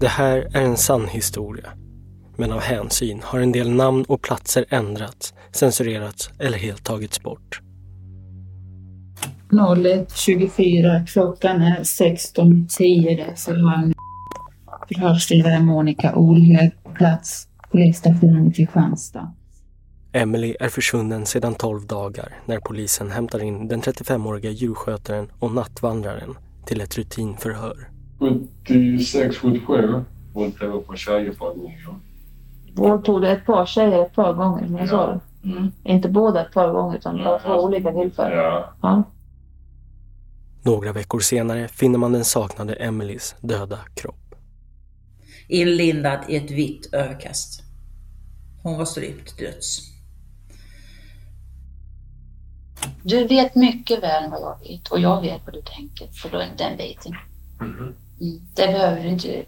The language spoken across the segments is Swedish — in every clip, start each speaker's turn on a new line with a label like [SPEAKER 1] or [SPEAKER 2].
[SPEAKER 1] Det här är en sann historia. Men av hänsyn har en del namn och platser ändrats, censurerats eller helt tagits bort.
[SPEAKER 2] 01.24, klockan är 16.10. Så har en förhörsledare Monica Olhög plats, polisstationen i Kristianstad.
[SPEAKER 1] Emily är försvunnen sedan 12 dagar när polisen hämtar in den 35-åriga djurskötaren och nattvandraren till ett rutinförhör.
[SPEAKER 3] 76, 77 våldtog på tjejer för gånger.
[SPEAKER 4] Våldtog det ett par tjejer ett par gånger som jag sa det?
[SPEAKER 3] Mm.
[SPEAKER 4] Inte båda ett par gånger utan det var två olika tillfällen.
[SPEAKER 3] Ja.
[SPEAKER 4] Ja.
[SPEAKER 1] Några veckor senare finner man den saknade Emelies döda kropp.
[SPEAKER 5] Inlindad i ett vitt överkast. Hon var strypt döds.
[SPEAKER 6] Du vet mycket väl vad jag vet och jag vet vad du tänker på den, biten. Mm. Det behöver du inte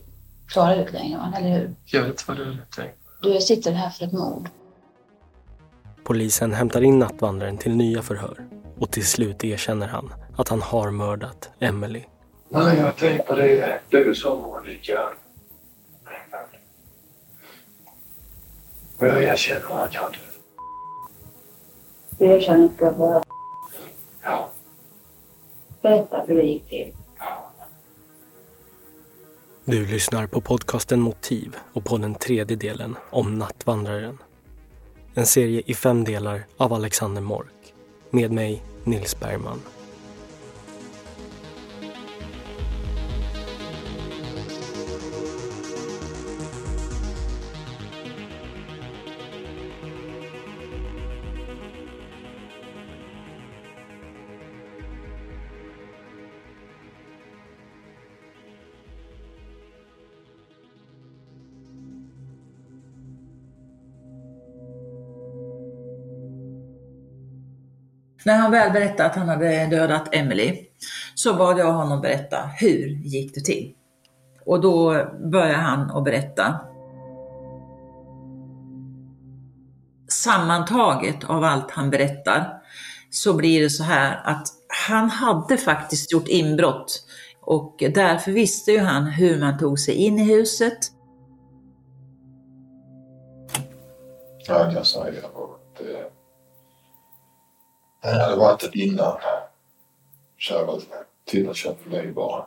[SPEAKER 6] klara ut längre, va? eller hur?
[SPEAKER 3] Jag vet vad du tänker.
[SPEAKER 6] Du sitter här för ett mord.
[SPEAKER 1] Polisen hämtar in nattvandraren till nya förhör och till slut erkänner han att han har mördat Emily.
[SPEAKER 3] Nej, jag tänker på det, du sa Monica. Jag erkänner att jag hade...
[SPEAKER 6] Du erkänner att vara...
[SPEAKER 3] Ja.
[SPEAKER 6] Berätta hur det gick till.
[SPEAKER 1] Du lyssnar på podcasten Motiv och på den tredje delen om Nattvandraren. En serie i fem delar av Alexander Mork. Med mig, Nils Bergman.
[SPEAKER 5] När han väl berättade att han hade dödat Emily så bad jag honom berätta hur gick det till? Och då började han att berätta. Sammantaget av allt han berättar så blir det så här att han hade faktiskt gjort inbrott och därför visste ju han hur man tog sig in i huset.
[SPEAKER 3] Jag sa ju, att det hade varit ett innan. Så att titta köpa mig bara.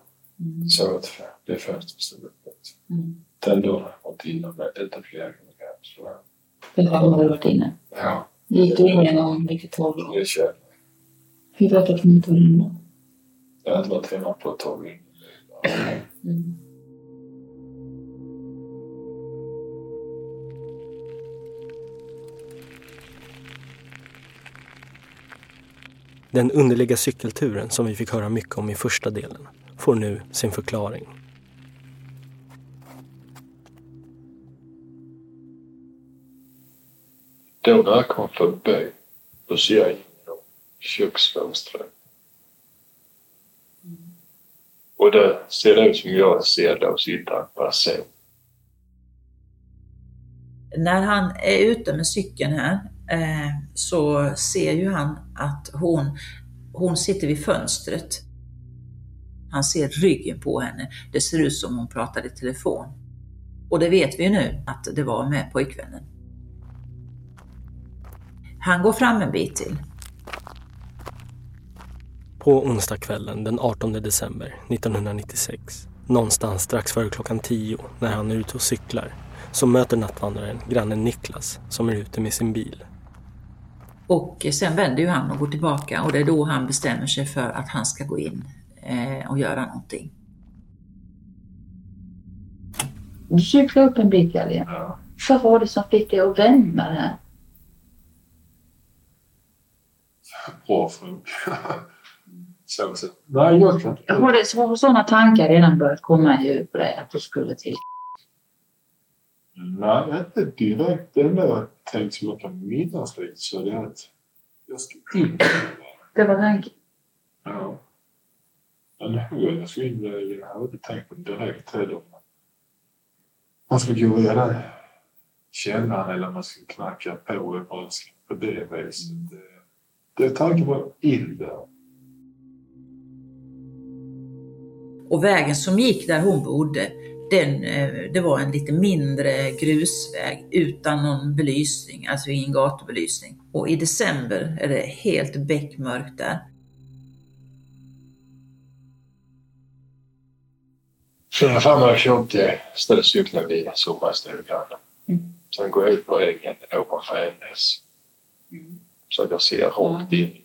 [SPEAKER 3] Så att det öppet.
[SPEAKER 6] Mm.
[SPEAKER 3] Den dörren var inte inne med inte flera gånger. Så,
[SPEAKER 6] Hur länge har du varit inne?
[SPEAKER 3] ja,
[SPEAKER 6] Gick du in en gång, vilket år?
[SPEAKER 3] det kände
[SPEAKER 6] Hur att du inte var inne?
[SPEAKER 3] jag. Jag hade varit hemma på ett tag.
[SPEAKER 6] Mm.
[SPEAKER 1] Den underliga cykelturen som vi fick höra mycket om i första delen får nu sin förklaring.
[SPEAKER 3] Då när jag kom förbi, då ser jag genom köksfönstret. Och det ser ut som jag ser då sitta en person.
[SPEAKER 5] När han är ute med cykeln här Eh, så ser ju han att hon, hon sitter vid fönstret. Han ser ryggen på henne. Det ser ut som hon pratar i telefon. Och det vet vi ju nu att det var med pojkvännen. Han går fram en bit till.
[SPEAKER 1] På onsdagskvällen den 18 december 1996, någonstans strax före klockan 10 när han är ute och cyklar, så möter nattvandraren grannen Niklas som är ute med sin bil.
[SPEAKER 5] Och sen vänder ju han och går tillbaka och det är då han bestämmer sig för att han ska gå in eh, och göra någonting.
[SPEAKER 6] Du cyklade upp en bit, Elin.
[SPEAKER 3] Ja.
[SPEAKER 6] Vad var det som fick dig att vända det här?
[SPEAKER 3] Bra fråga. så, så. Nej, jag kan inte.
[SPEAKER 6] Har, det, har sådana tankar redan börjat komma i huvudet att du skulle till?
[SPEAKER 3] Nej, inte direkt. Det enda jag tänkt som jag kan minnas lite så det är att jag ska in.
[SPEAKER 6] Det var tanken.
[SPEAKER 3] Ja. Men hur jag ska in där, jag har inte tänkt på det direkt heller. Man ska gå via den källaren eller man ska knacka på eller bara på det viset. Det, det är tanken på in där.
[SPEAKER 5] Och vägen som gick där hon bodde, Den, eh, det var en lite mindre grusväg utan någon belysning, alltså ingen gatubelysning. Och i december är det helt beckmörkt där.
[SPEAKER 3] Fyra, fem år cykeln vid sommarstugan.
[SPEAKER 7] Mm.
[SPEAKER 3] Sen går jag ut på ängen ovanför Ängnes.
[SPEAKER 7] Mm.
[SPEAKER 3] Så jag ser rakt in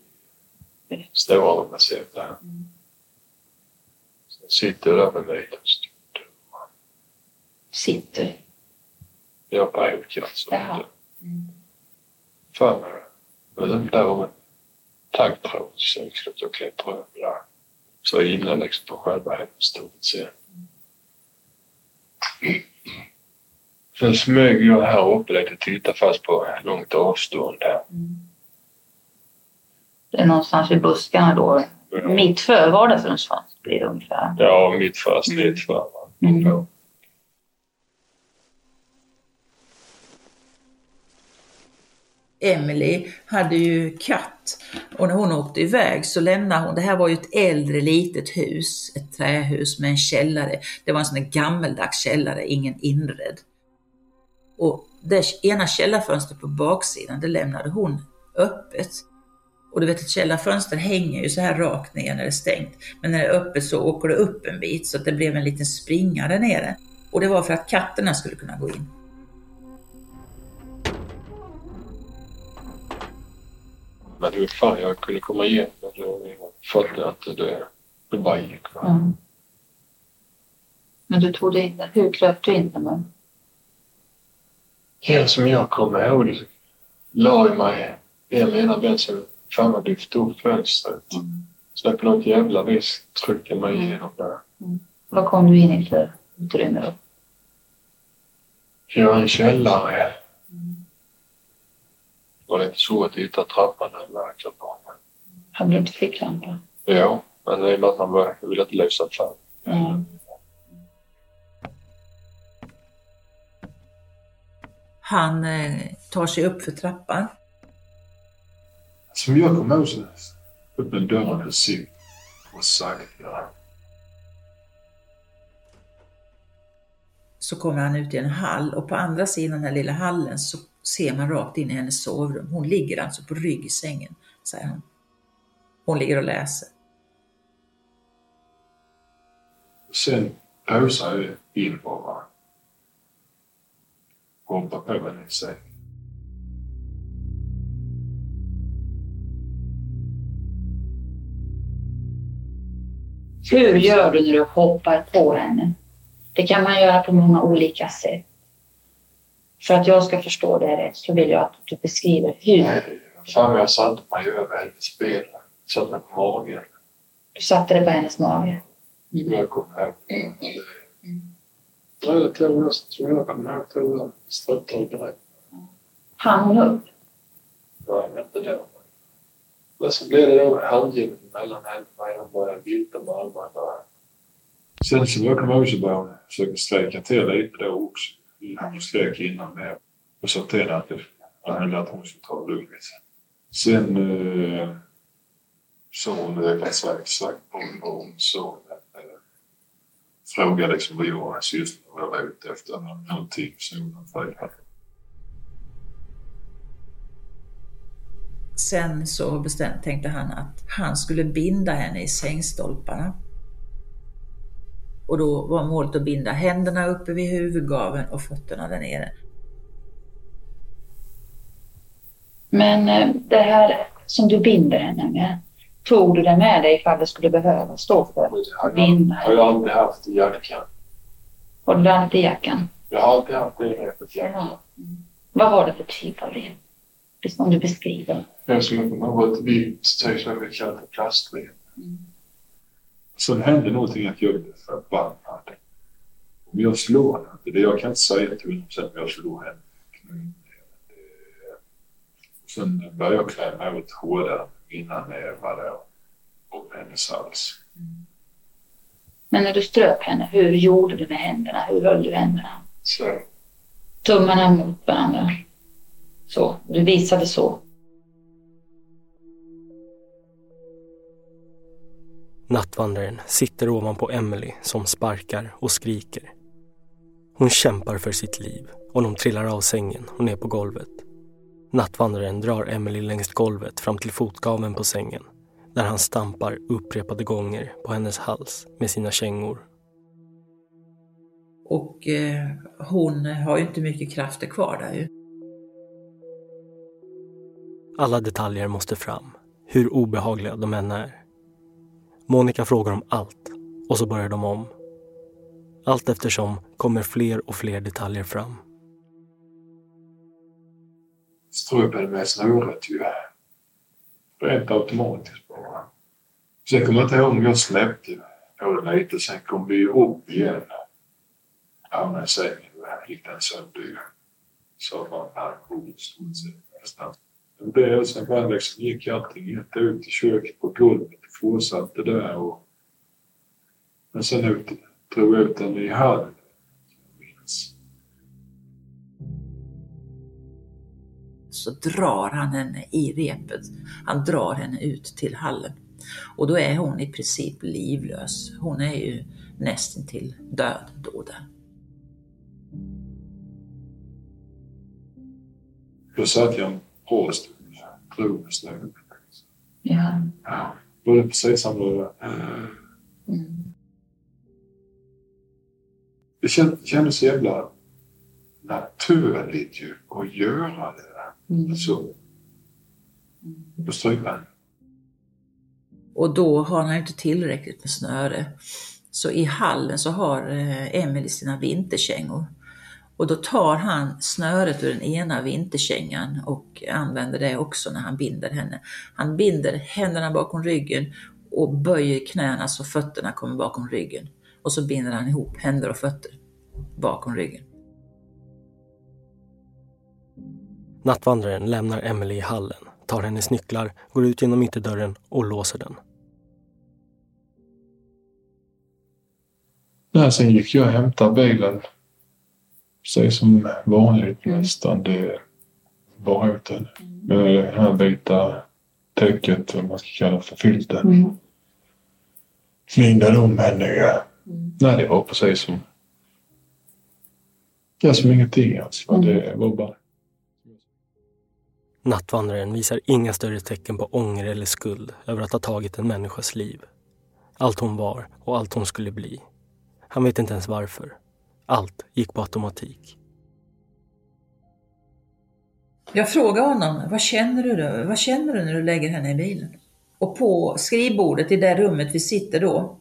[SPEAKER 3] i stora rummet där.
[SPEAKER 7] Mm.
[SPEAKER 3] Sen sitter jag där med mig stund.
[SPEAKER 7] Sitter.
[SPEAKER 3] Jag på utkast. Så
[SPEAKER 7] Jaha.
[SPEAKER 3] För mig. Och den där var en taggtråd så jag släppte och klättrade över. Så jag liksom på själva hemstålet sen. Sen smög jag här uppe lite och tittade fast på långt avstånd här.
[SPEAKER 2] Det är någonstans vid buskarna då. Mitt för vardagsrumsfönstret blir det ungefär.
[SPEAKER 3] Ja, mitt för snitt för.
[SPEAKER 2] Mm.
[SPEAKER 5] Emily hade ju katt och när hon åkte iväg så lämnade hon, det här var ju ett äldre litet hus, ett trähus med en källare. Det var en sån där gammeldags källare, ingen inredd. Och det ena källarfönstret på baksidan, det lämnade hon öppet. Och du vet ett källarfönster hänger ju så här rakt ner när det är stängt. Men när det är öppet så åker det upp en bit så att det blev en liten springa där nere. Och det var för att katterna skulle kunna gå in.
[SPEAKER 3] Men hur fan jag kunde komma igenom det. Jag fattade att det, det bara gick.
[SPEAKER 2] Mm. Men du tog in Hur kröp du in den?
[SPEAKER 3] Ja, som jag kommer ihåg la jag mig en ena ben så fan vad lyfte upp fönstret.
[SPEAKER 2] Mm.
[SPEAKER 3] Så på något jävla vis tryckte mig igenom där.
[SPEAKER 2] Vad kom du in i för utrymme då?
[SPEAKER 3] Jag har en källare. Det var lite svårt att hitta trappan verkar på.
[SPEAKER 2] Hade du inte ficklampa?
[SPEAKER 3] Ja, men i och med att man ville inte lysa för.
[SPEAKER 2] Mm.
[SPEAKER 5] Han eh, tar sig upp för trappan.
[SPEAKER 3] Som jag kommer ihåg så öppnade dörren och sig och sakta.
[SPEAKER 5] Så kommer han ut i en hall och på andra sidan den här lilla hallen så ser man rakt in i hennes sovrum. Hon ligger alltså på rygg i sängen, säger han. Hon ligger och läser.
[SPEAKER 3] Sen pausade jag in bara. Hoppade på henne i säng.
[SPEAKER 2] Hur gör du när du hoppar på henne? Det kan man göra på många olika sätt. För att jag ska förstå det rätt så vill jag att du beskriver hur.
[SPEAKER 3] Fan, jag satte mig över hennes ben. Satte mig på magen.
[SPEAKER 2] Du satte dig på hennes mage.
[SPEAKER 3] Jag kom hem. Ja, jag tog nästan som jag kom ihåg. Tog struttar direkt.
[SPEAKER 2] Han hon upp?
[SPEAKER 3] Ja, jag vet inte då. Men så blev det då handgivning mellan henne och mig. Hon började vilta med armarna. Sen som jag kommer ihåg så började hon försöka sträcka till lite då också. Hon skrek innan med. Och sa till henne att, det- att hon skulle ta det lugnt. Sen eh, sa hon det ganska exakt vad vad hon sa. Eh, Frågade liksom vad jag och hans syster var ute efter. Någonting sådan fråga.
[SPEAKER 5] Sen så bestämt tänkte han att han skulle binda henne i sängstolparna. Och då var målet att binda händerna uppe vid huvudgaveln och fötterna där nere.
[SPEAKER 2] Men eh, det här som du binder henne med. Tog du det med dig ifall det skulle behöva stå för
[SPEAKER 3] Det har
[SPEAKER 2] binda
[SPEAKER 3] jag, har jag aldrig haft i jackan.
[SPEAKER 2] Har du landat i jackan?
[SPEAKER 3] Jag har alltid haft det i jackan.
[SPEAKER 2] Vad var det för typ av rep? Det som du beskriver.
[SPEAKER 3] Jag som kommer ihåg ett vitt tyg plastrep. Sen hände någonting att jag blev förbannad. Om jag slår henne, det det jag kan inte säga till honom sen om jag slår henne. Sen började jag klämma åt hårdare innan nävar då. Och hennes hals.
[SPEAKER 2] Men när du ströp henne, hur gjorde du med händerna? Hur höll du händerna?
[SPEAKER 3] Så
[SPEAKER 2] Tummarna mot varandra. Så. Du visade så.
[SPEAKER 1] Nattvandraren sitter ovanpå Emily som sparkar och skriker. Hon kämpar för sitt liv och de trillar av sängen och ner på golvet. Nattvandraren drar Emily längs golvet fram till fotgaveln på sängen där han stampar upprepade gånger på hennes hals med sina kängor.
[SPEAKER 5] Och eh, hon har ju inte mycket krafter kvar där ju.
[SPEAKER 1] Alla detaljer måste fram, hur obehagliga de än är. Monica frågar om allt och så börjar de om. Allt eftersom kommer fler och fler detaljer fram.
[SPEAKER 3] Ströbade med snöret ju. Rent automatiskt bara. Sen kommer jag inte ihåg om jag släppte på det lite. Sen kom vi upp igen. Ja, men sen gick den sönder ju. Så var pension i stort sett nästan. Det sen bara liksom gick allting jätte ut i köket på golvet fortsatte där. Och, men sen ut, drog ut den i hallen.
[SPEAKER 5] Så drar han henne i repet. Han drar henne ut till hallen. Och då är hon i princip livlös. Hon är ju nästintill död då där.
[SPEAKER 3] Då satt jag en råstol. Drog med snö.
[SPEAKER 2] Ja.
[SPEAKER 3] Ja, både precis det
[SPEAKER 2] Mm.
[SPEAKER 3] Det känd- kändes jävla naturligt ju att göra det.
[SPEAKER 2] Mm.
[SPEAKER 3] Alltså, på strypan.
[SPEAKER 5] Och då har han inte tillräckligt med snöre. Så i hallen så har eh, Emily sina vinterkängor. Och då tar han snöret ur den ena vinterkängan och använder det också när han binder henne. Han binder händerna bakom ryggen och böjer knäna så fötterna kommer bakom ryggen. Och så binder han ihop händer och fötter bakom ryggen.
[SPEAKER 1] Nattvandraren lämnar Emily i hallen, tar hennes nycklar, går ut genom ytterdörren och låser den.
[SPEAKER 3] Nej, sen gick jag och hämtade bilen. Precis som vanligt nästan. Det var ut den. Med det här vita täcket, vad man ska kalla för filten.
[SPEAKER 2] Mm.
[SPEAKER 3] Lindade om henne. Ja.
[SPEAKER 2] Mm.
[SPEAKER 3] Nej, det var precis som... Ja, som ingenting alls. va. Det var bara...
[SPEAKER 1] Nattvandraren visar inga större tecken på ånger eller skuld över att ha tagit en människas liv. Allt hon var och allt hon skulle bli. Han vet inte ens varför. Allt gick på automatik.
[SPEAKER 5] Jag frågar honom, vad känner du då? Vad känner du när du lägger henne i bilen? Och på skrivbordet i det rummet vi sitter då,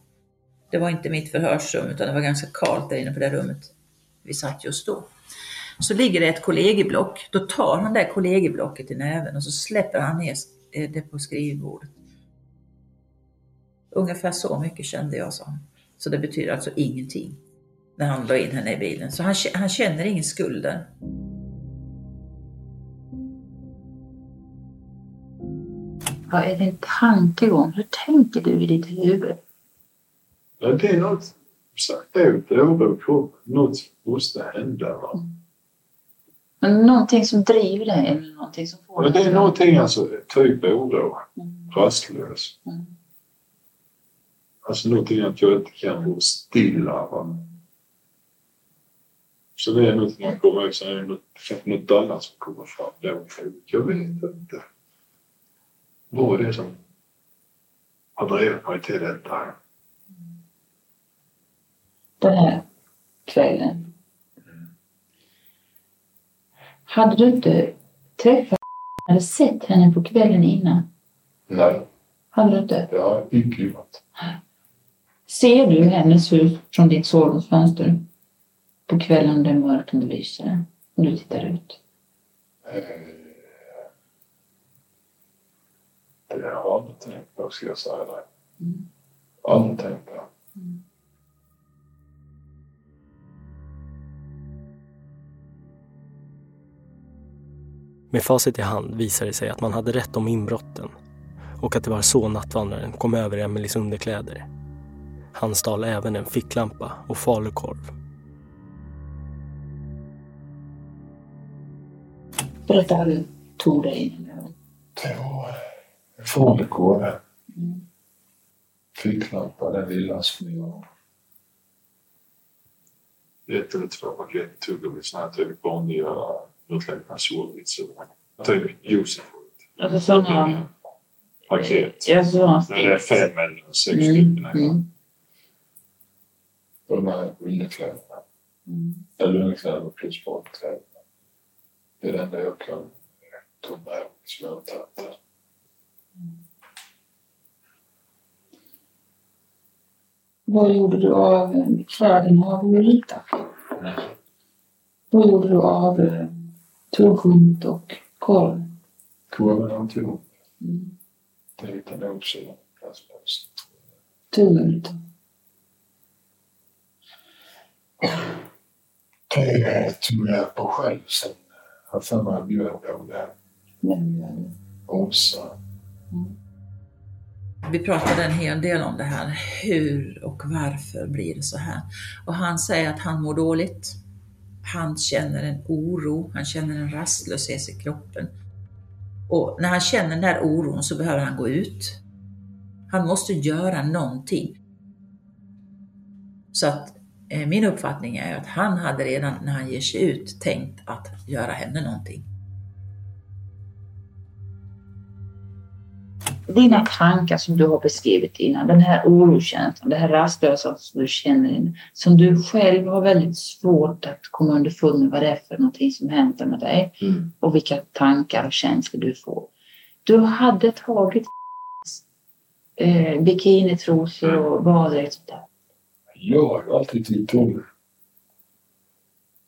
[SPEAKER 5] det var inte mitt förhörsrum utan det var ganska kallt där inne på det rummet vi satt just då. Så ligger det ett kollegieblock. Då tar han det kollegieblocket i näven och så släpper han ner det på skrivbordet. Ungefär så mycket kände jag, sa han. Så det betyder alltså ingenting när han la in henne i bilen. Så han, han känner ingen skuld där.
[SPEAKER 2] Vad är din tankegång? Hur tänker du i ditt huvud?
[SPEAKER 3] Ja, det är något... Sagt ut oro på Något måste hända. Va?
[SPEAKER 2] Men någonting som driver dig eller någonting som får
[SPEAKER 3] Ja, det är någonting alltså, typ oro.
[SPEAKER 2] Mm.
[SPEAKER 3] Rastlös.
[SPEAKER 2] Mm.
[SPEAKER 3] Alltså någonting att jag inte kan gå stilla. Va? Så det är någonting man kommer ihåg. Sen är det något, kanske något annat som kommer fram. då. Jag vet inte. Vad är det som har drivit mig till detta?
[SPEAKER 2] den här kvällen. Hade du inte träffat eller sett henne på kvällen innan?
[SPEAKER 3] Nej,
[SPEAKER 2] Hade du inte?
[SPEAKER 3] det har jag icke gjort.
[SPEAKER 2] Ser du hennes hus från ditt sovrumsfönster på kvällen det är mörkt och det lyser och du tittar ut?
[SPEAKER 3] Eh, Det har jag aldrig tänkt på, ska jag säga dig.
[SPEAKER 2] Mm.
[SPEAKER 3] Aldrig tänkt på.
[SPEAKER 1] Med facit i hand visar det sig att man hade rätt om inbrotten och att det var så nattvandraren kom över Emelies underkläder. Han stal även en ficklampa och falukorv.
[SPEAKER 2] Berätta hur du tog dig in.
[SPEAKER 3] Det var falukorv.
[SPEAKER 2] Mm.
[SPEAKER 3] Ficklampa, den lilla som jag ett eller två paket tuggummi, såna här typ vanliga utlagda solvitsar. Typ Josef.
[SPEAKER 2] Alltså sådana...
[SPEAKER 3] Paket.
[SPEAKER 2] Ja, sådana
[SPEAKER 3] När det är fem eller sex
[SPEAKER 2] Mm,
[SPEAKER 3] stycken.
[SPEAKER 2] mm,
[SPEAKER 3] Och de här underkläderna.
[SPEAKER 2] mm.
[SPEAKER 3] Eller underkläder plus badkläder. Det är det enda jag kan ta med som jag har tagit där.
[SPEAKER 2] Vad gjorde du av eh, kläderna av Ulrika? Vad gjorde du av eh, tuggummet och korv?
[SPEAKER 3] Kurvan har inte.
[SPEAKER 2] Mm.
[SPEAKER 3] Det hittade jag också i en plastpåse.
[SPEAKER 2] Tuggummit då?
[SPEAKER 3] Det tog jag på själv sen. Jag för mig bjöd på det.
[SPEAKER 2] Men, eh,
[SPEAKER 3] Åsa.
[SPEAKER 5] Vi pratade en hel del om det här. Hur och varför blir det så här? Och han säger att han mår dåligt. Han känner en oro, han känner en rastlöshet i kroppen. Och när han känner den där oron så behöver han gå ut. Han måste göra någonting. Så att min uppfattning är att han hade redan när han ger sig ut tänkt att göra henne någonting.
[SPEAKER 6] Dina tankar som du har beskrivit innan, den här orokänslan, det här rastlösa som du känner, in, som du själv har väldigt svårt att komma underfund med vad det är för någonting som händer med dig
[SPEAKER 3] Mm.
[SPEAKER 6] och vilka tankar och känslor du får. Du hade tagit eh, bikinitrosor och baddräkt. sånt där.
[SPEAKER 3] Jag har alltid tyckt om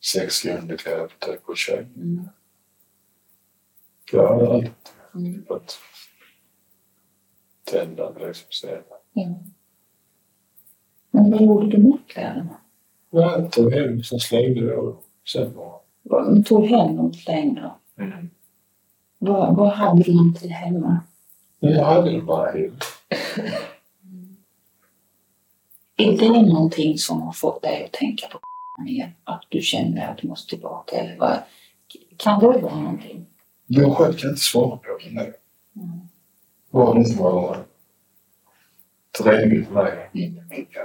[SPEAKER 3] sexiga underkläder på tjejer.
[SPEAKER 6] Mm.
[SPEAKER 3] Jag har alltid
[SPEAKER 2] Mm.
[SPEAKER 3] varit tändande liksom senare.
[SPEAKER 2] Ja. Men vad gjorde du med kläderna?
[SPEAKER 3] Jag tog hem, sen slängde jag dem. Sen
[SPEAKER 2] Du tog hem dem och slängde dem.
[SPEAKER 3] mm.
[SPEAKER 2] Vad, vad hade du till hemma?
[SPEAKER 3] Jag hade dem bara hem.
[SPEAKER 2] Är det någonting som har fått dig att tänka på mer? Att du känner att du måste tillbaka? Eller vad? Kan det vara någonting?
[SPEAKER 3] Jag själv kan inte svara på det nu.
[SPEAKER 2] Mm.
[SPEAKER 3] Vad det var trevligt för mig. Inte mycket.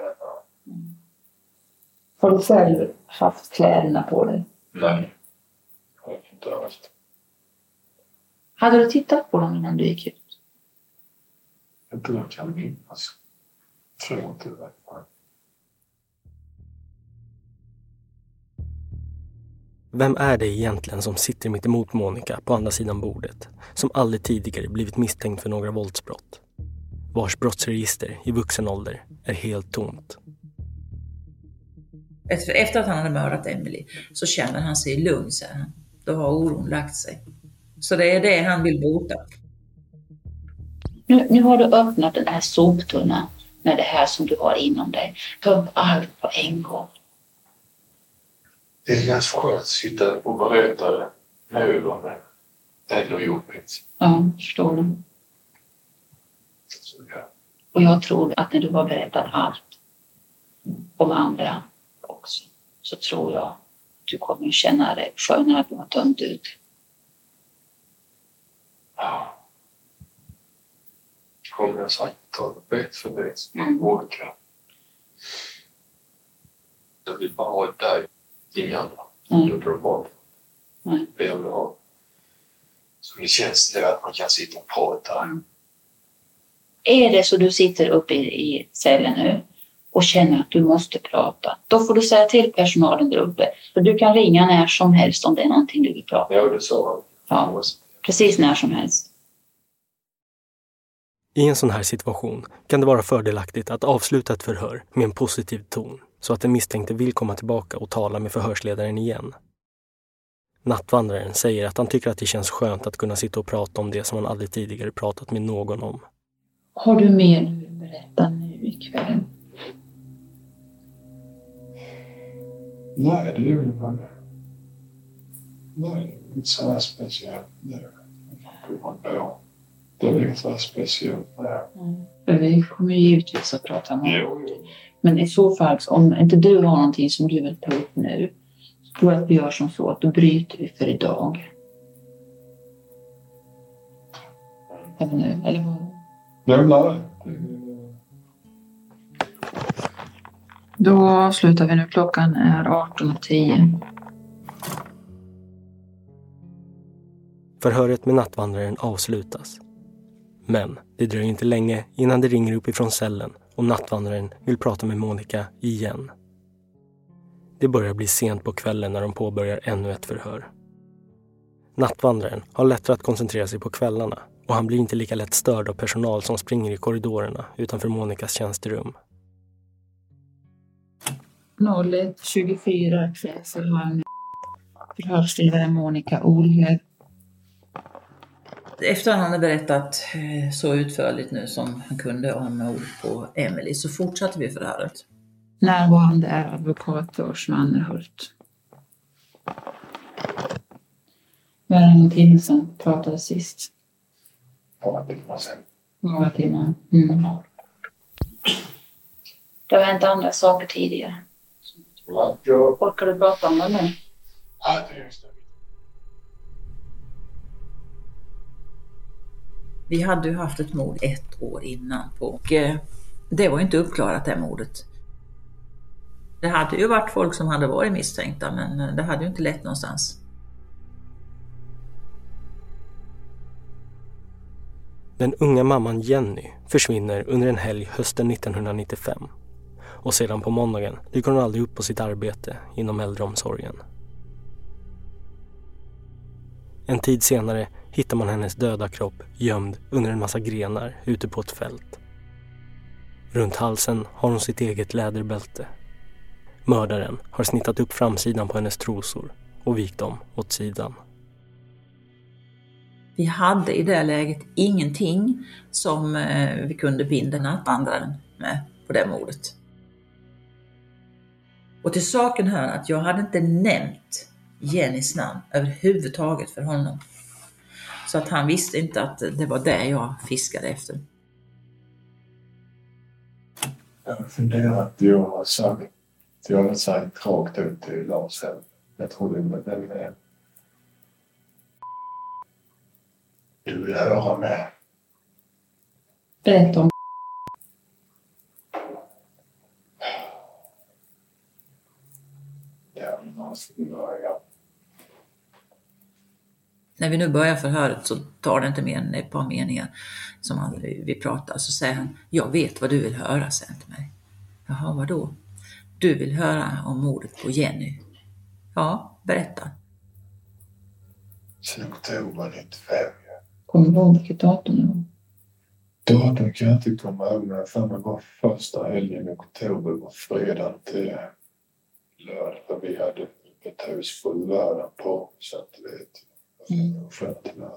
[SPEAKER 2] Har du själv haft kläderna på dig?
[SPEAKER 3] Nej. Jag har inte haft.
[SPEAKER 6] Hade du tittat på dem innan du gick ut?
[SPEAKER 3] Inte vad jag kan minnas. Tror inte det.
[SPEAKER 1] Vem är det egentligen som sitter mitt emot Monica på andra sidan bordet, som aldrig tidigare blivit misstänkt för några våldsbrott? Vars brottsregister i vuxen ålder är helt tomt.
[SPEAKER 5] Efter, efter att han hade mördat Emily så känner han sig lugn, säger han. Då har oron lagt sig. Så det är det han vill bota.
[SPEAKER 6] Nu, nu har du öppnat den här soptunnan med det här som du har inom dig. Ta upp allt på en gång.
[SPEAKER 3] Det är ganska skönt att sitta och berätta det det. Det är jobbigt.
[SPEAKER 6] Ja, förstår du?
[SPEAKER 3] Så, ja.
[SPEAKER 6] Och jag tror att när du har berättat allt om andra också så tror jag att du kommer känna dig skönare att du har tömt ut.
[SPEAKER 3] Ja. Kommer jag sagt ta det bit för.
[SPEAKER 6] Mm.
[SPEAKER 3] Orka. Jag vill bara ha dig, inga andra.
[SPEAKER 6] Mm.
[SPEAKER 3] Jag drar bort.
[SPEAKER 6] Nej.
[SPEAKER 3] Det jag vill ha. Så det känns det att man kan sitta och prata.
[SPEAKER 6] Är det så du sitter uppe i, i cellen nu och känner att du måste prata, då får du säga till personalen där uppe. För du kan ringa när som helst om det är någonting du vill prata om.
[SPEAKER 3] Ja, det sa han.
[SPEAKER 6] Ja, precis när som helst.
[SPEAKER 1] I en sån här situation kan det vara fördelaktigt att avsluta ett förhör med en positiv ton så att den misstänkte vill komma tillbaka och tala med förhörsledaren igen. Nattvandraren säger att han tycker att det känns skönt att kunna sitta och prata om det som han aldrig tidigare pratat med någon om.
[SPEAKER 2] Har du mer du vill berätta nu ikväll?
[SPEAKER 3] Nej, det är väl bara... Nej, det är inte så här speciellt nu. Det är inget så här speciellt där.
[SPEAKER 2] Vi kommer ju givetvis att prata om det. Men i så fall, om inte du har någonting som du vill ta upp nu, så tror jag att vi gör som så att då bryter vi för idag. Eller nu, eller vad?
[SPEAKER 3] Nej, nej.
[SPEAKER 2] Då avslutar vi nu. Klockan är 18.10.
[SPEAKER 1] Förhöret med nattvandraren avslutas. Men det dröjer inte länge innan det ringer uppifrån cellen och nattvandraren vill prata med Monica igen. Det börjar bli sent på kvällen när de påbörjar ännu ett förhör. Nattvandraren har lättare att koncentrera sig på kvällarna och han blir inte lika lätt störd av personal som springer i korridorerna utanför Monikas tjänsterum.
[SPEAKER 2] 01.24 kväll så har förhörsledare Monica Olhed
[SPEAKER 5] efter att han hade berättat eh, så utförligt nu som han kunde om mordet på Emily så fortsatte vi förhöret.
[SPEAKER 2] Närvarande är advokat Lars Mannerhult. Var en timme sedan pratade sist.
[SPEAKER 3] Några timmar sen.
[SPEAKER 2] Några timmar. Mm.
[SPEAKER 6] Det har hänt andra saker tidigare. Orkar du prata om det nu?
[SPEAKER 3] Ja, det är just det.
[SPEAKER 5] Vi hade ju haft ett mord ett år innan och eh, det var ju inte uppklarat det mordet. Det hade ju varit folk som hade varit misstänkta men eh, det hade ju inte lett någonstans.
[SPEAKER 1] Den unga mamman Jenny försvinner under en helg hösten 1995. Och sedan på måndagen dyker hon aldrig upp på sitt arbete inom äldreomsorgen. En tid senare hittar man hennes döda kropp gömd under en massa grenar ute på ett fält. Runt halsen har hon sitt eget läderbälte. Mördaren har snittat upp framsidan på hennes trosor och vikt dem åt sidan.
[SPEAKER 5] Vi hade i det läget ingenting som eh, vi kunde binda nattvandraren med på det mordet. Och till saken hör att jag hade inte nämnt Jennys namn överhuvudtaget för honom. Så att han visste inte att det var det jag fiskade efter.
[SPEAKER 3] Jag har funderat, jag har sagt, jag har sagt rakt ut till Lars här. Jag tror det var den med. Du vill höra med.
[SPEAKER 2] Berätta om
[SPEAKER 3] Ja, man ska börja.
[SPEAKER 5] När vi nu börjar förhöret så tar det inte mer än ett par meningar som han, vi pratar. Så säger han, jag vet vad du vill höra, säger han till mig. Jaha, vadå? Du vill höra om mordet på Jenny? Ja, berätta.
[SPEAKER 3] Sen oktober 95.
[SPEAKER 2] Kommer du ihåg vilket datum det var?
[SPEAKER 3] Datum kan jag inte komma ihåg, men jag för mig var första helgen i oktober var fredag till lördag. Vi hade ett hus på lördag på, så att du vet.
[SPEAKER 2] Mm.
[SPEAKER 3] Till lördag.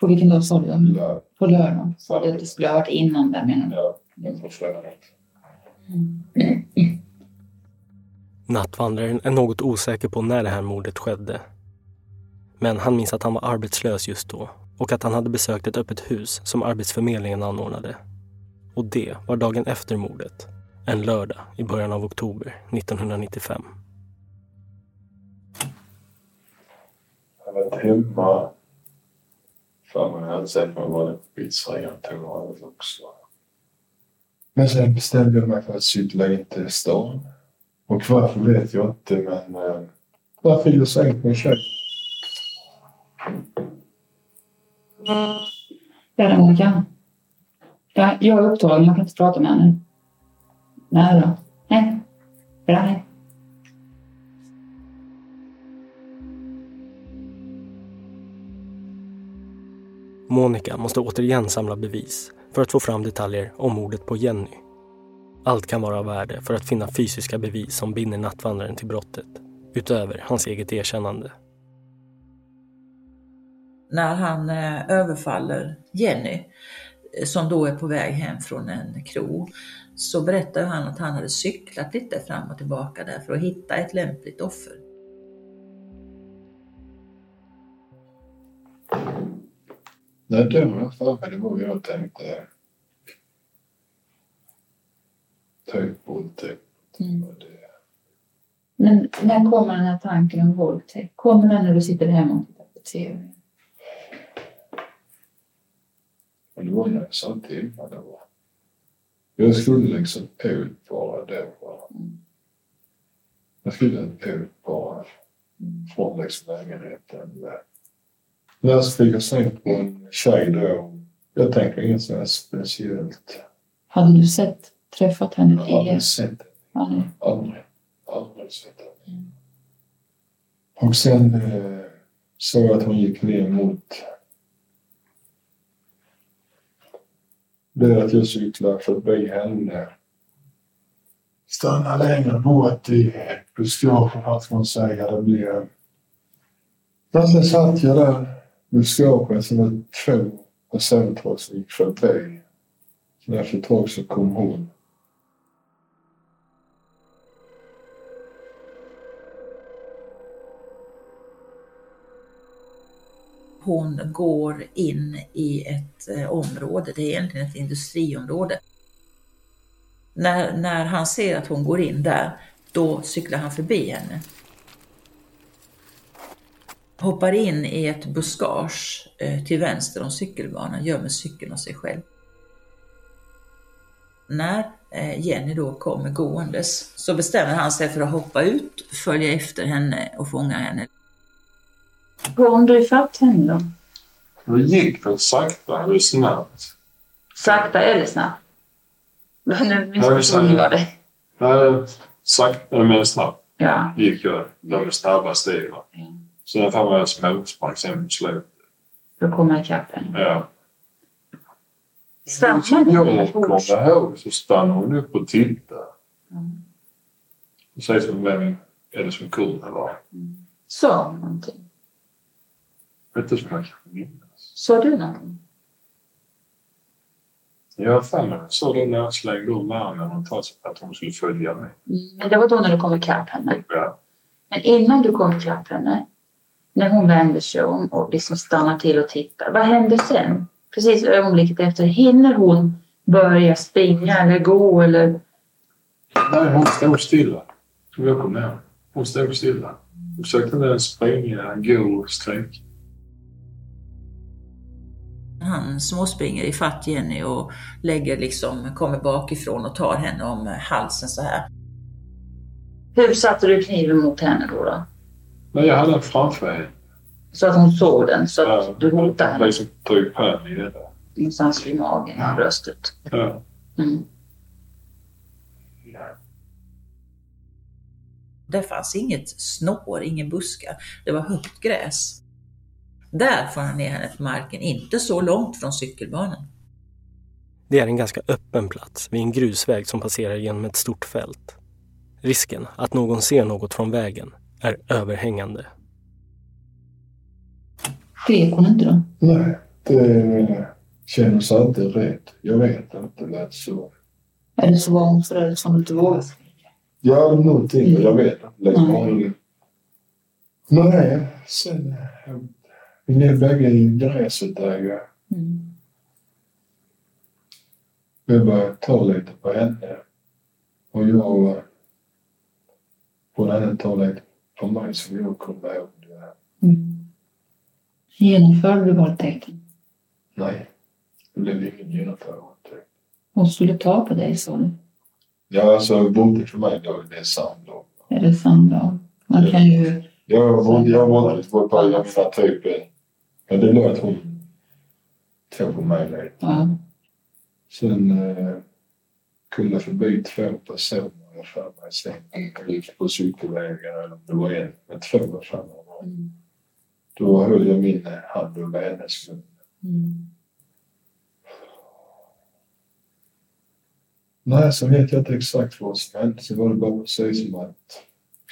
[SPEAKER 2] På vilken dag sa du?
[SPEAKER 3] Lördag.
[SPEAKER 2] På lördag. Sa du att det skulle ha varit innan där menar du?
[SPEAKER 3] Ja, men på fredag.
[SPEAKER 1] Nattvandraren är något osäker på när det här mordet skedde. Men han minns att han var arbetslös just då och att han hade besökt ett öppet hus som Arbetsförmedlingen anordnade. Och det var dagen efter mordet. En lördag i början av oktober 1995.
[SPEAKER 3] Jag har varit hemma. För mig hade sett mig vara på pizzerian tog jag också. Men sen bestämde jag mig för att cykla in till stan. Och varför vet jag inte, men eh, varför jag sänkt min tjej?
[SPEAKER 2] Ja, det är Monica. Ja, jag är upptagen, jag kan inte prata med henne. Nej då. Nej. Bra, hej.
[SPEAKER 1] Monica måste återigen samla bevis för att få fram detaljer om mordet på Jenny. Allt kan vara av värde för att finna fysiska bevis som binder nattvandraren till brottet, utöver hans eget erkännande.
[SPEAKER 5] När han eh, överfaller Jenny, eh, som då är på väg hem från en krog, så berättar han att han hade cyklat lite fram och tillbaka där för att hitta ett lämpligt offer.
[SPEAKER 3] Nej, det var jag för mig. Det var jag tänkte. Typ våldtäkt.
[SPEAKER 2] Mm. Men när kommer den här tanken om våldtäkt? Kommer den när du sitter hemma och tittar på TV?
[SPEAKER 3] Och det var när jag sa till mig. Det var. Jag skulle liksom ut bara då.
[SPEAKER 6] Mm.
[SPEAKER 3] Jag skulle ut bara från liksom lägenheten. Där så fick jag syn på en tjej då. Jag tänker inget här speciellt.
[SPEAKER 2] Hade du sett, träffat henne
[SPEAKER 3] Jag har
[SPEAKER 2] tidigare?
[SPEAKER 3] aldrig sett det.
[SPEAKER 2] Aldrig.
[SPEAKER 3] Aldrig. Sett det. Och sen eh, såg jag att hon gick ner mot det är att jag cyklar förbi henne. Stannar längre bort i buskaget, vad ska man säga. Det blir... Där satt jag där i buskaget så var det två personer som gick förbi. Så efter ett tag så kom hon.
[SPEAKER 5] Hon går in i ett eh, område, det är egentligen ett industriområde. När, när han ser att hon går in där, då cyklar han förbi henne. Hoppar in i ett buskage eh, till vänster om cykelbanan, gömmer cykeln och sig själv. När eh, Jenny då kommer gåendes så bestämmer han sig för att hoppa ut, följa efter henne och fånga henne.
[SPEAKER 6] Kom du ifatt henne då?
[SPEAKER 3] Det gick väl sakta eller snabbt.
[SPEAKER 6] Sakta eller snabbt? Nu missförstod
[SPEAKER 3] vi
[SPEAKER 6] jag dig.
[SPEAKER 3] Nej, sakta men snabbt
[SPEAKER 6] Ja.
[SPEAKER 3] gick jag. De är snabba steg.
[SPEAKER 6] Ja.
[SPEAKER 3] Sen tar jag småsprang sen på slutet.
[SPEAKER 6] För att komma ikapp henne.
[SPEAKER 3] Ja.
[SPEAKER 6] Stannar
[SPEAKER 3] Som jag
[SPEAKER 6] hon
[SPEAKER 3] kommer ihåg så stannar hon upp och tittar.
[SPEAKER 6] Mm.
[SPEAKER 3] Och säger som vem är det som kul eller?
[SPEAKER 6] Sa hon någonting?
[SPEAKER 3] Inte som jag kan minnas.
[SPEAKER 6] Sa du någonting?
[SPEAKER 3] Jag har för mig så då när jag slängde om armen och sa att hon skulle följa med.
[SPEAKER 6] Mm, Men det var då när du kom ikapp henne.
[SPEAKER 3] Ja.
[SPEAKER 6] Men innan du kom ikapp henne, när hon vänder sig om och liksom stannar till och tittar, vad händer sen? Precis ögonblicket efter, hinner hon börja springa eller gå eller?
[SPEAKER 3] Nej, hon stod stilla. Jag kommer ihåg. Hon stod stilla. Hon försökte inte springa, gå, sträcka.
[SPEAKER 5] Han småspringer i fatt Jenny och lägger liksom, kommer bakifrån och tar henne om halsen så här.
[SPEAKER 6] Hur satte du kniven mot henne då? då?
[SPEAKER 3] Men jag hade den framför henne.
[SPEAKER 6] Så att hon såg den, så
[SPEAKER 3] Ja,
[SPEAKER 6] att du hotade henne
[SPEAKER 3] Liksom tog på henne i det där.
[SPEAKER 6] någonstans vid magen,
[SPEAKER 3] Ja.
[SPEAKER 6] bröstet.
[SPEAKER 3] Ja.
[SPEAKER 6] Mm.
[SPEAKER 5] Där fanns inget snår, ingen buskar. Det var högt gräs. Där får han ner henne till marken, inte så långt från cykelbanan.
[SPEAKER 1] Det är en ganska öppen plats vid en grusväg som passerar genom ett stort fält. Risken att någon ser något från vägen är överhängande.
[SPEAKER 2] Skrek hon inte då?
[SPEAKER 3] Nej, det kändes alltid rätt. Jag vet inte, det lät så.
[SPEAKER 2] Eller så var hon förälder som inte vågade.
[SPEAKER 3] Ja, någonting. men Jag vet inte.
[SPEAKER 2] Nej.
[SPEAKER 3] Nej, sen... Vi ner bägge i gräset där ju.
[SPEAKER 2] Mm.
[SPEAKER 3] Vi började ta lite på henne. Och jag... Hon hade ta lite på mig som jag kommer ihåg. det.
[SPEAKER 2] Mm. Genomförde du våldtäkten?
[SPEAKER 3] Nej, det blev ingen genomförande.
[SPEAKER 2] Hon skulle ta på dig, sa du.
[SPEAKER 3] Ja, alltså bodde för mig då, det är då.
[SPEAKER 2] Är det samlag? Man kan ju...
[SPEAKER 3] Jag jag lite på på jag menar typ... eh, Men det att hon tog på mig lite.
[SPEAKER 2] Ja.
[SPEAKER 3] Sen eh, kom det förbi två personer jag för mig sen. Gick på cykelvägen eller om det var en, men två var för mig. det var.
[SPEAKER 2] Mm.
[SPEAKER 3] Då höll jag min hand över hennes mun.
[SPEAKER 2] Mm.
[SPEAKER 3] Nej, så vet jag inte exakt vad som hände. Så var det bara precis som att,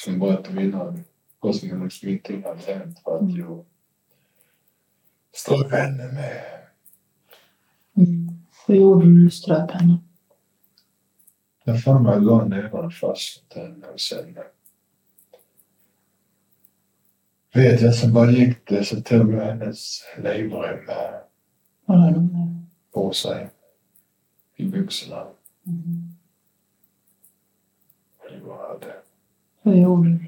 [SPEAKER 3] som berättade innan, vad som liksom ingenting hade hänt för att jag strök henne med.
[SPEAKER 2] Mm. Hur gjorde du när du ströp henne?
[SPEAKER 3] Jag fann mig la nävarna fast och sen vet jag så bara gick det så tog jag hennes livrem
[SPEAKER 2] Vad har
[SPEAKER 3] på sig i byxorna.
[SPEAKER 2] Mm.
[SPEAKER 3] Det var det.
[SPEAKER 2] Hur gjorde du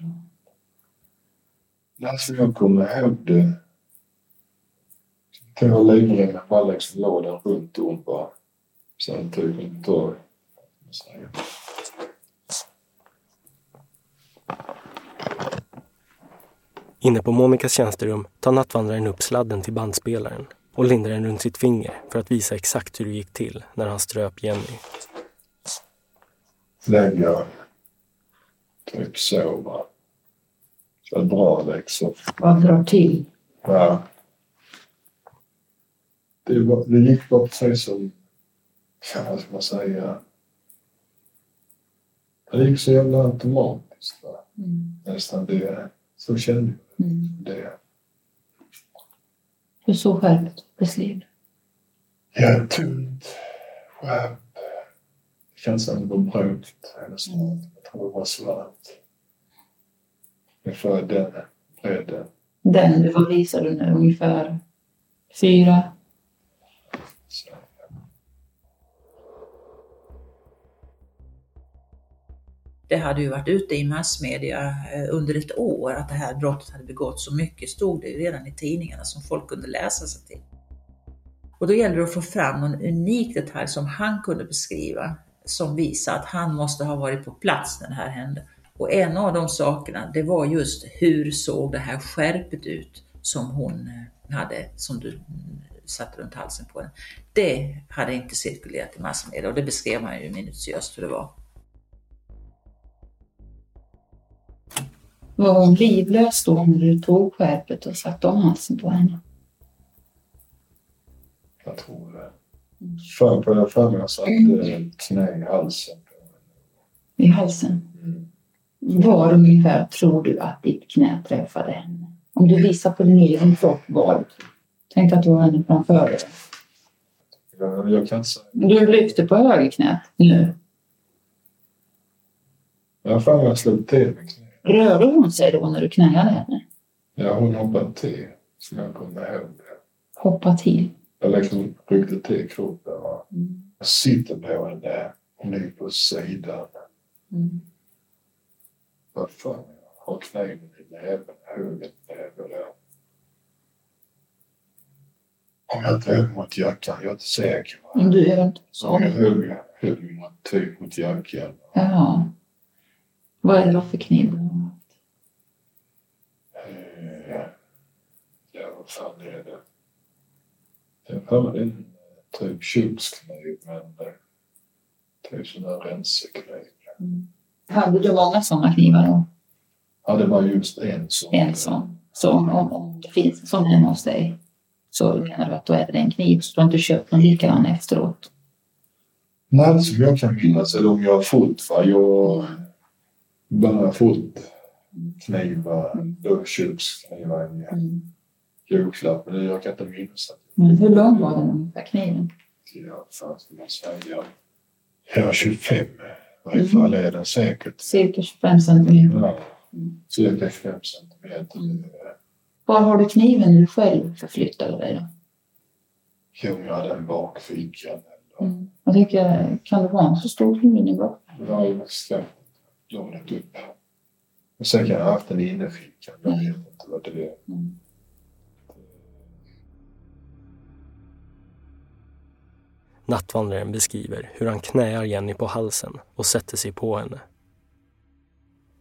[SPEAKER 2] då?
[SPEAKER 3] Alltså jag kommer ihåg det. Tog jag livremmen bara liksom la den runt om bara. Sen tog jag tog man
[SPEAKER 1] Inne på Monikas tjänsterum tar nattvandraren upp sladden till bandspelaren och lindar den runt sitt finger för att visa exakt hur det gick till när han ströp Jenny.
[SPEAKER 3] Lägga, typ sova. Så bra liksom.
[SPEAKER 2] Vad drar till?
[SPEAKER 3] Ja. Det, var, det gick bara precis som, ja, vad ska man säga, det gick så jävla automatiskt. Va?
[SPEAKER 2] Mm.
[SPEAKER 3] Nästan det, så kände jag
[SPEAKER 2] Mm.
[SPEAKER 3] det.
[SPEAKER 2] Hur såg skärpet beskriv?
[SPEAKER 3] Ja, tunt, skärp. Det känns som det var brunt eller svart. Jag tror det var svart. Ungefär den bredden.
[SPEAKER 2] Den du vad visar du nu? Ungefär fyra?
[SPEAKER 5] Det hade ju varit ute i massmedia eh, under ett år att det här brottet hade begåtts. Så mycket stod det ju redan i tidningarna som folk kunde läsa sig till. Och då gäller det att få fram någon unik detalj som han kunde beskriva som visar att han måste ha varit på plats när det här hände. Och en av de sakerna, det var just hur såg det här skärpet ut som hon eh, hade, som du mm, satte runt halsen på henne. Det hade inte cirkulerat i massmedia och det beskrev han ju minutiöst hur det var.
[SPEAKER 2] Var hon livlös då när du tog skärpet och satte om halsen på henne?
[SPEAKER 3] jag tror det. För på jag för mig jag satte ett knä i halsen.
[SPEAKER 2] I halsen? Var ungefär tror du att ditt knä träffade henne? Om du visar på din egen kropp, var? Tänk att du har henne framför dig.
[SPEAKER 3] Jag, jag kan inte säga.
[SPEAKER 2] Du lyfter på högerknät nu.
[SPEAKER 3] Jag har för mig jag slog till med knä.
[SPEAKER 2] Rörde hon sig då när du knäade henne?
[SPEAKER 3] Ja, hon hoppade till. Så jag kommer ihåg det.
[SPEAKER 2] Hoppa till?
[SPEAKER 3] Jag liksom ryckte till kroppen. va.
[SPEAKER 2] Mm.
[SPEAKER 3] Jag sitter på henne. Hon är på sidan.
[SPEAKER 2] Mm.
[SPEAKER 3] Vad fan, jag har kniven i näven. Höger näve där. Om jag inte höll mot jackan, jag är inte säker.
[SPEAKER 2] Om du är inte
[SPEAKER 3] Så om jag höll, höll mot, typ mot jackan.
[SPEAKER 2] Jaha. Vad är det då för kniv?
[SPEAKER 3] Eh, Ja, vad fan är det? Jag har för mig det är en typ kökskniv, men eh, typ sån där rensekniv.
[SPEAKER 2] Hade du många sådana knivar då?
[SPEAKER 3] Ja, det var just en sån.
[SPEAKER 2] En sån. Så om, om, det finns en sån hemma hos dig så menar du att då är det en kniv så du har inte köpt någon likadan efteråt?
[SPEAKER 3] Nej, det som jag kan minnas eller om jag har fått, va? Jag bara fått knivar, då köksknivar i
[SPEAKER 2] Mm.
[SPEAKER 3] Julklapp, men jag kan inte minnas att
[SPEAKER 2] Men hur lång var den ungefär kniven?
[SPEAKER 3] man. Ja, 25 i varje fall är den säkert.
[SPEAKER 2] Cirka 25 centimeter.
[SPEAKER 3] Ja, cirka 5 centimeter.
[SPEAKER 2] Mm. Var har du kniven när du själv förflyttade dig då?
[SPEAKER 3] Jo, jag hade en bakfickan. eller-
[SPEAKER 2] Mm. Jag tänker, kan det vara en så stor kniv i bak?
[SPEAKER 3] Ja, jag släppte lånet upp. Och sen kan jag ha haft den i innerfickan. Jag vet inte vad det är.
[SPEAKER 2] Mm.
[SPEAKER 1] Nattvandraren beskriver hur han knäar Jenny på halsen och sätter sig på henne.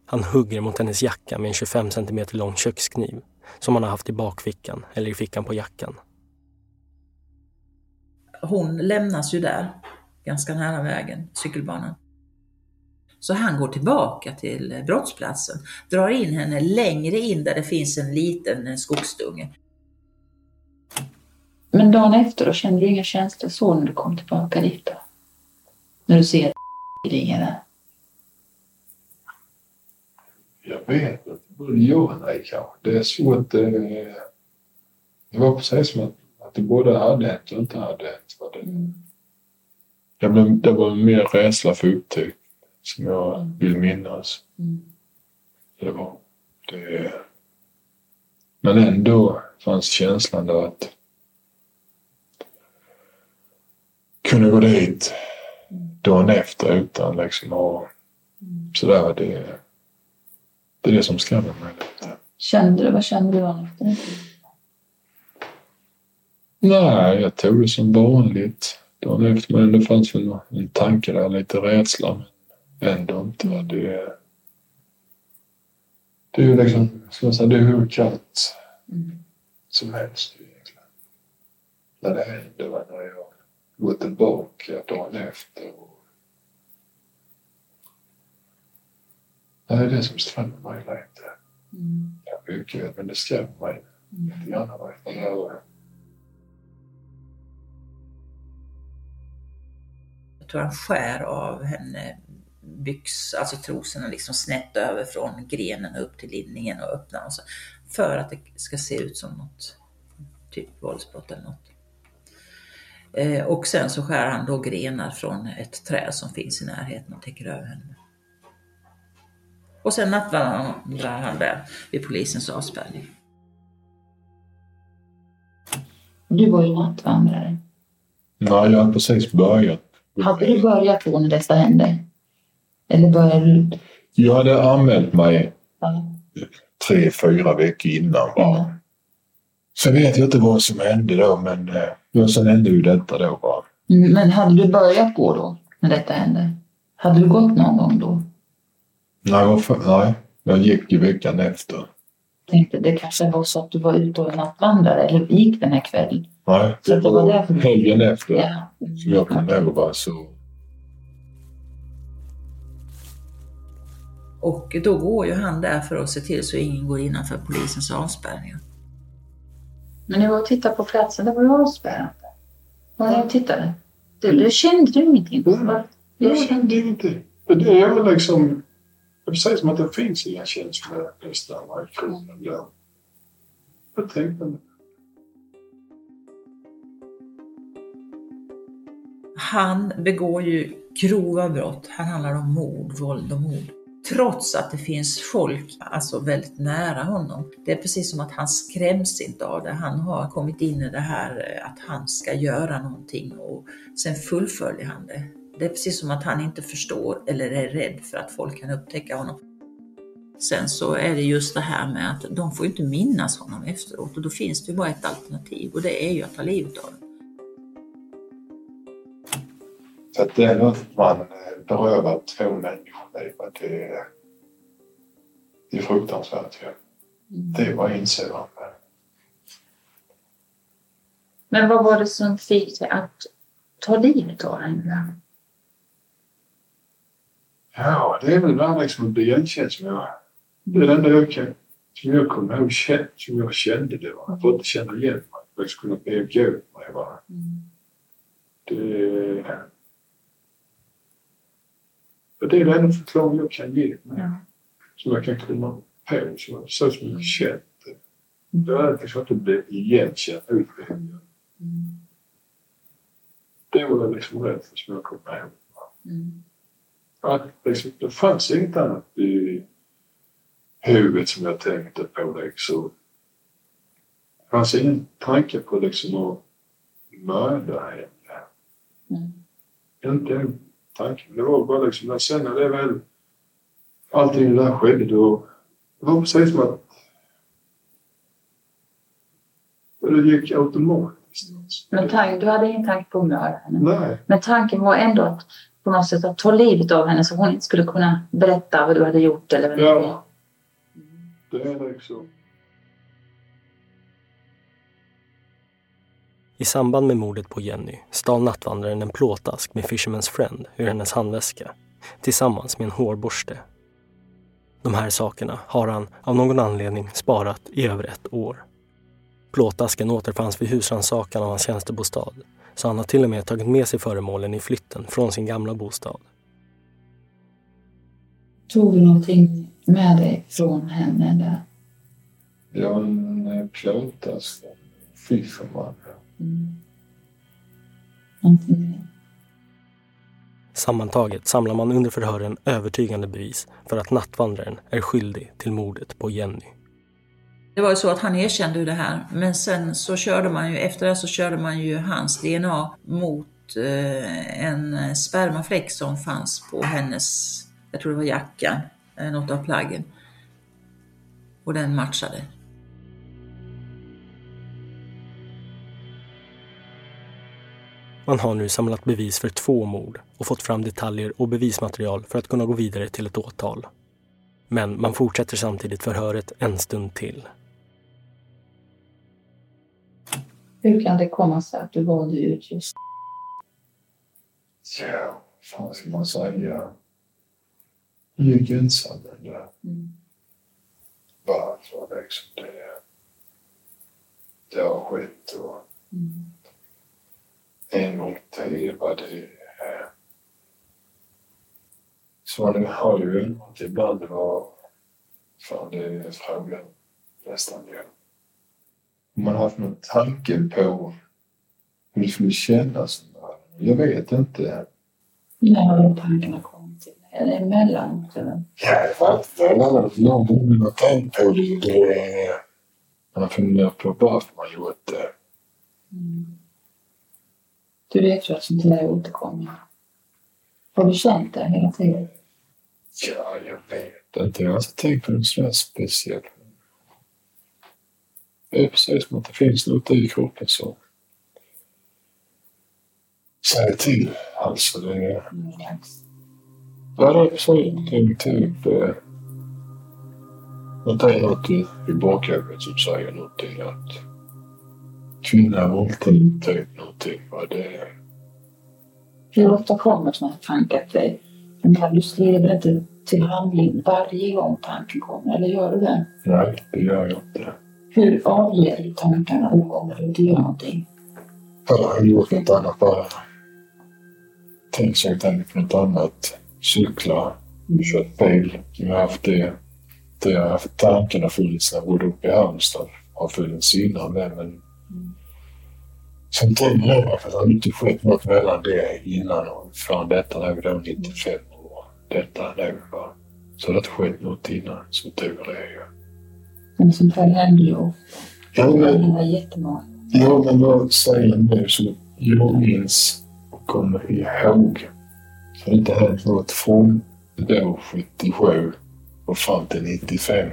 [SPEAKER 1] Han hugger mot hennes jacka med en 25 cm lång kökskniv som han har haft i bakfickan eller i fickan på jackan.
[SPEAKER 5] hon lämnas ju där, ganska nära vägen, cykelbanan. Så han går tillbaka till brottsplatsen, drar in henne längre in där det finns en liten skogsdunge.
[SPEAKER 2] Men dagen efter då, kände du inga känslor så när du kom tillbaka dit då? När du ser ligga där?
[SPEAKER 3] Jag vet inte. Både ja och nej kanske. Det är svårt. eh, Det var precis som att, att det både hade hänt och inte hade hänt. Vad det,
[SPEAKER 2] Mm.
[SPEAKER 3] blev, det var mer rädsla för upptäckt som jag vill minnas.
[SPEAKER 2] Mm.
[SPEAKER 3] Det var det. Men ändå fanns känslan där att kunna gå dit dagen efter utan liksom ha sådär. Det, det är det som skrämmer mig lite.
[SPEAKER 2] Kände du, vad kände du dagen efter?
[SPEAKER 3] Nej, jag tog det som vanligt. dagen efter. Men det fanns väl en tanke där, lite rädsla. Men ändå inte. Det det är ju liksom, ska man säga, det är hur kallt
[SPEAKER 2] Mm.
[SPEAKER 3] som helst egentligen. När det hände, va, när jag går tillbaka dagen efter. Och... Det är det som skrämmer mig lite.
[SPEAKER 2] Mm.
[SPEAKER 3] Ja, mycket, men det skrämmer mig lite grann.
[SPEAKER 5] Jag tror han skär av henne byx, alltså trosorna liksom snett över från grenen upp till linningen och öppnar och så, för att det ska se ut som något typ våldsbrott eller något. Eh, och sen så skär han då grenar från ett träd som finns i närheten och täcker över henne. Och sen nattvandrar han där vid polisens avspärrning.
[SPEAKER 2] Du var ju nattvandrare.
[SPEAKER 3] Nej, jag har precis börjat.
[SPEAKER 2] Hade du börjat då när detta hände? Eller började du?
[SPEAKER 3] Jag hade anmält mig
[SPEAKER 2] Ja.
[SPEAKER 3] tre, fyra veckor innan. Va?
[SPEAKER 2] Ja.
[SPEAKER 3] Sen vet jag inte vad som hände då, men eh, ja, sen hände ju detta då. Va?
[SPEAKER 2] Mm, Men hade du börjat gå då, när detta hände? Hade du gått någon gång då?
[SPEAKER 3] Nej, vad fan, nej, jag gick ju veckan efter.
[SPEAKER 2] Tänkte det kanske var så att du var ute och nattvandrade eller gick den här kvällen?
[SPEAKER 3] Nej,
[SPEAKER 2] Så det var därför du-
[SPEAKER 3] helgen efter
[SPEAKER 2] Ja.
[SPEAKER 3] som jag kom över så...
[SPEAKER 5] Och då går ju han där för att se till så ingen går innanför polisens avspärrningar.
[SPEAKER 2] Men ni var och tittade på platsen, det var ju avspärrat. Var ni och tittade? Du, du kände du ingenting?
[SPEAKER 3] Nej. Jag kände inte... för Det är väl liksom... Det är precis som att det finns inga känslor nästan i där. Jag tänkte...
[SPEAKER 5] Han begår ju grova brott. Han handlar om mord, våld och mord. Trots att det finns folk alltså väldigt nära honom. Det är precis som att han skräms inte av det. Han har kommit in i det här eh, att han ska göra någonting och sen fullföljer han det. Det är precis som att han inte förstår eller är rädd för att folk kan upptäcka honom. Sen så är det just det här med att de får inte minnas honom efteråt och då finns det ju bara ett alternativ och det är ju att ta livet av
[SPEAKER 3] honom. Att det är att man eh, berövar två människor. Det är, det är fruktansvärt. Ja. Det är bara inser man.
[SPEAKER 4] Men vad var det som fick dig att ta livet av henne?
[SPEAKER 3] Ja, det är väl det liksom att bli igenkänd som jag... Det är det enda jag kan... Som jag kommer ihåg som jag kände det. Va? Jag får inte känna igen mig. Jag skulle kunna begå mig. Va? Det... Det är den enda förklaring jag kan ge.
[SPEAKER 4] Ja.
[SPEAKER 3] Som jag kan komma på. Så, så som jag känt det. Det är att bli igenkänd utbildning. Det var det liksom rätt som jag kommer ihåg.
[SPEAKER 2] Mm.
[SPEAKER 3] Att liksom, det fanns inget annat i huvudet som jag tänkte på. Liksom. Det fanns ingen tanke på liksom att mörda henne.
[SPEAKER 2] Mm.
[SPEAKER 3] Inte en tanke. Det var bara liksom, men sen när det väl allting det där skedde då det var precis som att det gick automatiskt.
[SPEAKER 2] Men tank, du hade ingen tanke på att mörda henne?
[SPEAKER 3] Nej,
[SPEAKER 2] Men tanken var ändå att på något sätt att ta livet av henne så hon inte skulle kunna berätta vad du hade gjort eller vad
[SPEAKER 3] ja. Det är liksom...
[SPEAKER 1] I samband med mordet på Jenny stal nattvandraren en plåtask med Fisherman's Friend ur hennes handväska tillsammans med en hårborste. De här sakerna har han av någon anledning sparat i över ett år. Plåtasken återfanns vid husrannsakan av hans tjänstebostad så han har till och med tagit med sig föremålen i flytten från sin gamla bostad.
[SPEAKER 2] Tog du någonting med dig från henne där?
[SPEAKER 3] Ja, en eh, plåtask. Fischerman.
[SPEAKER 2] Mm. Någonting mer?
[SPEAKER 1] Sammantaget samlar man under förhören övertygande bevis för att nattvandraren är skyldig till mordet på Jenny.
[SPEAKER 5] Det var ju så att han erkände ju det här, men sen så körde man ju, efter det så körde man ju hans DNA mot eh, en spermafläck som fanns på hennes, jag tror det var jackan, eh, något av plaggen. Och den matchade.
[SPEAKER 1] Man har nu samlat bevis för två mord och fått fram detaljer och bevismaterial för att kunna gå vidare till ett åtal. Men man fortsätter samtidigt förhöret en stund till.
[SPEAKER 2] Hur kan det komma sig att du valde ut just
[SPEAKER 3] Ja, vad ska man säga? Det är gynnsamt där.
[SPEAKER 2] mm.
[SPEAKER 3] Varför liksom det, det har skett och
[SPEAKER 2] Mm.
[SPEAKER 3] En gång är. Så man har ju undrat ibland vad fan det är frågan nästan igen. Om man har haft någon tanke på hur det skulle kännas. Jag vet inte.
[SPEAKER 2] När har de tankarna kommit till? Är det eller?
[SPEAKER 3] Ja, det var inte någon gång har tänkt på det. Man har funderat på varför man gjort det.
[SPEAKER 2] Mm. Du vet ju att sånt här återkommer. Har du känt det hela tiden?
[SPEAKER 3] Ja, jag vet inte. Jag har inte tänkt på något sådär speciellt. Det är precis som att det finns något i kroppen som säger till. Alltså, det är... Ja, det är precis. Det är typ... Eh, något i, i bakhuvudet som säger någonting att kvinna våldtäkt, typ någonting. Vad det är.
[SPEAKER 2] Hur ofta kommer sådana här tankar till dig? Men du skriver inte till handling varje gång tanken kommer, eller gör du det?
[SPEAKER 3] Nej, det gör jag inte.
[SPEAKER 2] Hur avleder du tankarna de gånger du inte gör någonting?
[SPEAKER 3] Jag har gjort något annat bara. Tänkt så jag tänkt på något annat. Cykla, kört bil. Jag har haft det. Det har haft tankarna funnits när jag bodde uppe i Halmstad. Har funnits innan det men Sen tiden över för det har inte skett något mellan det innan och från detta när vi då 95 år. Detta nu va. Så det har inte skett något innan, som tur är ju.
[SPEAKER 2] Men sånt här händer ju ofta.
[SPEAKER 3] Ja,
[SPEAKER 2] Det händer jättemånga.
[SPEAKER 3] ja, men vad säger nu så jag minns och kommer ihåg. Så det har inte hänt något från då 77 och fram till 95.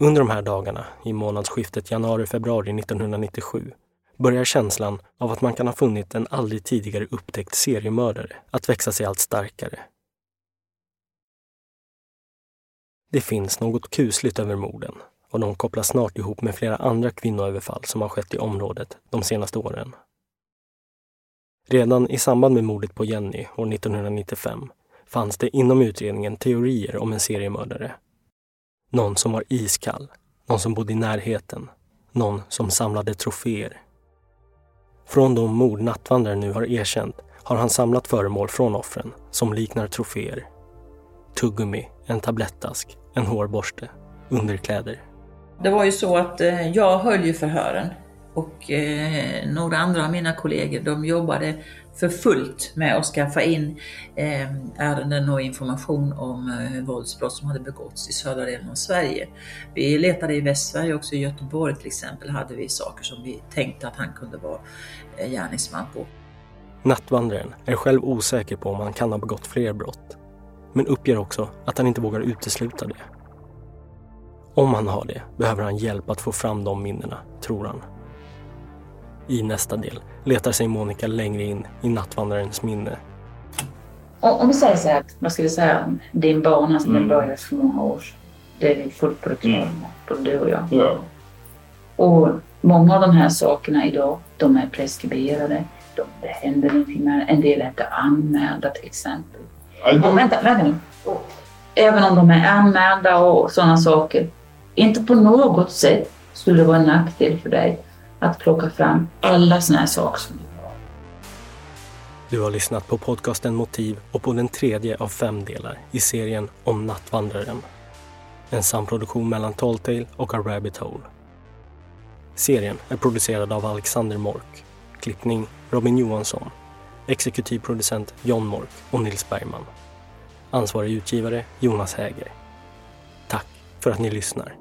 [SPEAKER 1] Under de här dagarna, i månadsskiftet januari-februari 1997, börjar känslan av att man kan ha funnit en aldrig tidigare upptäckt seriemördare att växa sig allt starkare. Det finns något kusligt över morden och de kopplas snart ihop med flera andra kvinnoöverfall som har skett i området de senaste åren. Redan i samband med mordet på Jenny år 1995 fanns det inom utredningen teorier om en seriemördare någon som var iskall, någon som bodde i närheten, någon som samlade troféer. Från de mord nattvandraren nu har erkänt har han samlat föremål från offren som liknar troféer. Tuggummi, en tablettask, en hårborste, underkläder.
[SPEAKER 5] Det var ju så att eh, jag höll ju förhören och eh, några andra av mina kollegor de jobbade för fullt med att skaffa in eh, ärenden och information om eh, våldsbrott som hade begåtts i södra delen av Sverige. Vi letade i Västsverige också, i Göteborg till exempel hade vi saker som vi tänkte att han kunde vara eh, gärningsman på.
[SPEAKER 1] Nattvandraren är själv osäker på om han kan ha begått fler brott, men uppger också att han inte vågar utesluta det. Om han har det behöver han hjälp att få fram de minnena, tror han. I nästa del letar sig Monica längre in i nattvandrarens minne.
[SPEAKER 6] Om, om vi säger så här, vad ska vi säga, din bana som
[SPEAKER 3] Mm.
[SPEAKER 6] började för många år sedan. Det är vi fullt på det klara med, både du och jag.
[SPEAKER 3] Ja.
[SPEAKER 6] Och många av de här sakerna idag, de är preskriberade. De, det händer ingenting med En del är inte anmälda till exempel. Och vänta, vänta nu. Även om de är anmälda och sådana saker. Inte på något sätt skulle det vara en nackdel för dig att plocka fram alla sådana här saker som du har.
[SPEAKER 1] Du har lyssnat på podcasten Motiv och på den tredje av fem delar i serien om Nattvandraren. En samproduktion mellan Talltale och A Rabbit Hole. Serien är producerad av Alexander Mork. Klippning Robin Johansson. Exekutiv producent John Mork och Nils Bergman. Ansvarig utgivare Jonas Häger. Tack för att ni lyssnar.